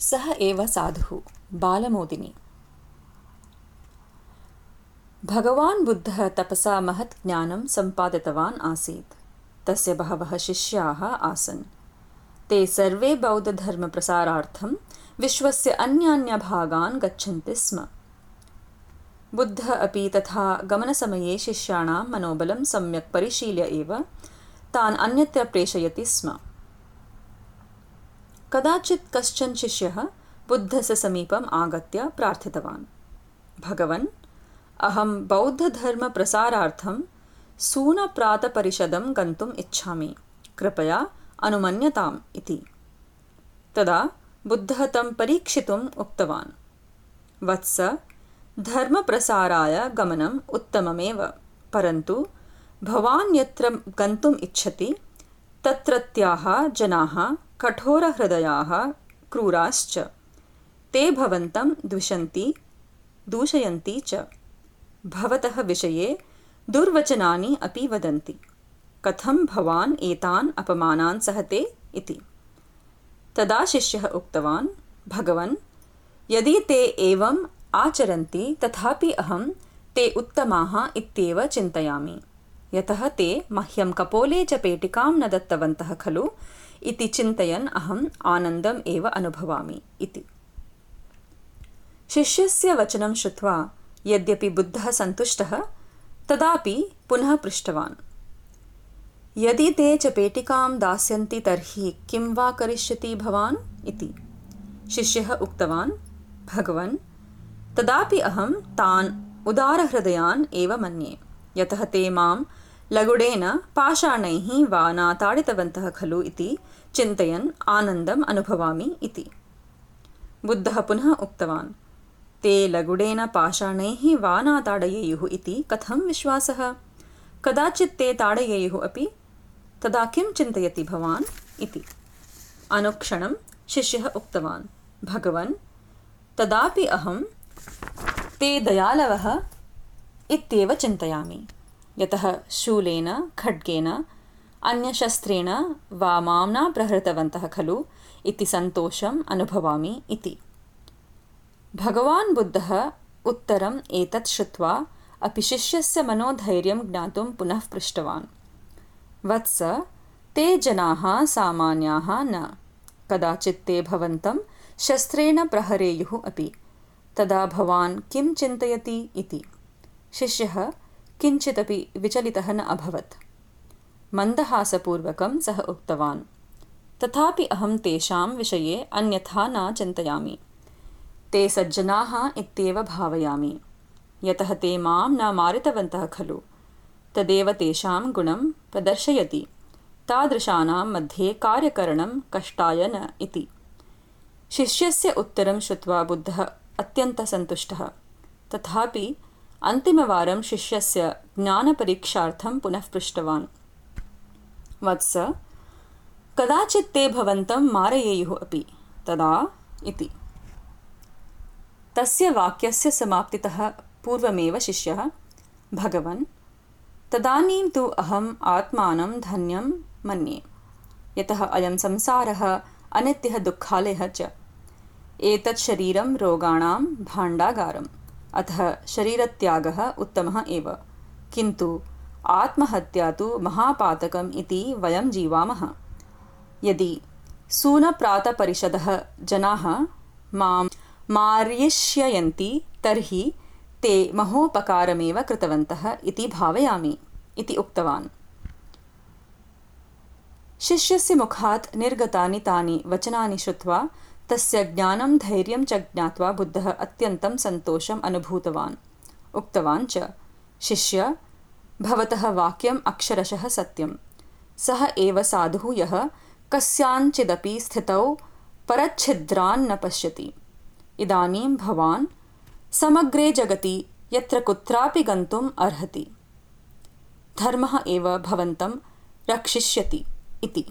सः एव साधुः बालमोदिनी। भगवान् बुद्धः तपसा महत् ज्ञानं सम्पादितवान् आसीत्। तस्य बहवः शिष्याः आसन्। ते सर्वे बौद्धधर्मप्रसारार्थं विश्वस्य अन्यान्यभागान् गच्छन्ति स्म। बुद्धः अपि तथा गमनसमये शिष्याणां मनोबलं सम्यक् परिशील्य एव तान् अन्यत्र प्रेषयति स्म कदाचित् कश्चन शिष्यः बुद्धस्य समीपम् आगत्य प्रार्थितवान्। भगवन् अहं बौद्धधर्मप्रसारार्थं सूनप्रातपरिषदं गन्तुम् इच्छामि। कृपया अनुमन्यताम् इति। तदा बुद्धः तं परीक्षितुम् उक्तवान्। वत्स धर्मप्रसाराय गमनम् उत्तममेव परन्तु भवान् यत्र गन्तुम् इच्छति तत्रत्याः जनाः कठोरहृदयाः क्रूराश्च। ते भवन्तं द्विषन्ति, दूषयन्ति च। भवतः विषये दुर्वचनानि अपि वदन्ति। कथं भवान् एतान् अपमानान् सहते इति। तदा शिष्यः उक्तवान्, भगवन्, यदि ते एवम् आचरन्ति, तथापि अहं ते उत्तमाः इत्येव चिन्तयामि। यतः ते मह्यं कपोले च पेटिकां न दत्तवन्तः खलु इति चिन्तयन् अहम् आनन्दम् एव अनुभवामि इति। शिष्यस्य वचनं श्रुत्वा यद्यपि बुद्धः सन्तुष्टः तदापि पुनः पृष्टवान्। यदि ते च पेटिकां दास्यन्ति तर्हि किं वा करिष्यति भवान्? इति। शिष्यः उक्तवान् भगवन् तदापि अहं तान् उदारहृदयान् एव मन्ये यतः ते मां लगुडेन पाषाणैः वा न ताडितवन्तः खलु इति चिन्तयन् आनन्दम् अनुभवामि इति। बुद्धः पुनः उक्तवान् ते लगुडेन पाषाणैः वा न ताडयेयुः इति कथं विश्वासः? कदाचित् ते ताडयेयुः अपि? तदा किं चिन्तयति भवान्? इति। अनुक्षणं शिष्यः उक्तवान् भगवन् तदापि अहं ते दयालवः इत्येव चिन्तयामि। यतः शूलेन खड्गेन अन्यशस्त्रेण वा मां न प्रहृतवन्तः खलु इति सन्तोषम् अनुभवामि इति। भगवान् बुद्धः उत्तरम् एतत् श्रुत्वा अपि शिष्यस्य मनोधैर्यं ज्ञातुं पुनः पृष्टवान्। वत्स ते जनाः सामान्याः न। कदाचित् ते भवन्तं शस्त्रेण प्रहरेयुः अपि। तदा भवान् किं चिन्तयति इति शिष्यः किञ्चिदपि विचलितः न अभवत्। मन्दहासपूर्वकं सः उक्तवान् तथापि अहं तेषां विषये अन्यथा न चिन्तयामि। ते सज्जनाः इत्येव भावयामि। यतः ते मां न मारितवन्तः खलु। तदेव तेषां गुणं प्रदर्शयति। तादृशानां मध्ये कार्यकरणं कष्टाय न इति। शिष्यस्य उत्तरं श्रुत्वा बुद्धः अत्यन्तसन्तुष्टः। तथापि अन्तिमवारं शिष्यस्य ज्ञानपरीक्षार्थं पुनः पृष्टवान्। वत्स कदाचित् ते भवन्तं मारयेयुः अपि। तदा इति। तस्य वाक्यस्य समाप्तितः पूर्वमेव शिष्यः भगवन् तदानीं तु अहम् आत्मानं धन्यं मन्ये। यतः अयं संसारः अनित्यः दुःखालयः च। एतत् शरीरं रोगाणां भाण्डागारम् अतः शरीरत्यागः उत्तमः एव। किन्तु आत्महत्या तु महापातकम् इति वयं जीवामः। यदि सूनप्रातपरिषदः जनाः मां मार्यिष्यन्ति तर्हि ते महोपकारमेव कृतवन्तः इति भावयामि इति उक्तवान्। शिष्यस्य मुखात् निर्गतानि तानि वचनानि श्रुत्वा तस्य ज्ञानं धैर्यं च ज्ञात्वा बुद्धः अत्यन्तं सन्तोषम् अनुभूतवान्। उक्तवान् च, शिष्य, भवतः वाक्यम् अक्षरशः सत्यं सः एव साधुः यः कस्याञ्चिदपि स्थितौ परच्छिद्रान् न पश्यति। इदानीं भवान् समग्रे जगति यत्र कुत्रापि गन्तुम् अर्हति। धर्मः एव भवन्तं रक्षिष्यति इति।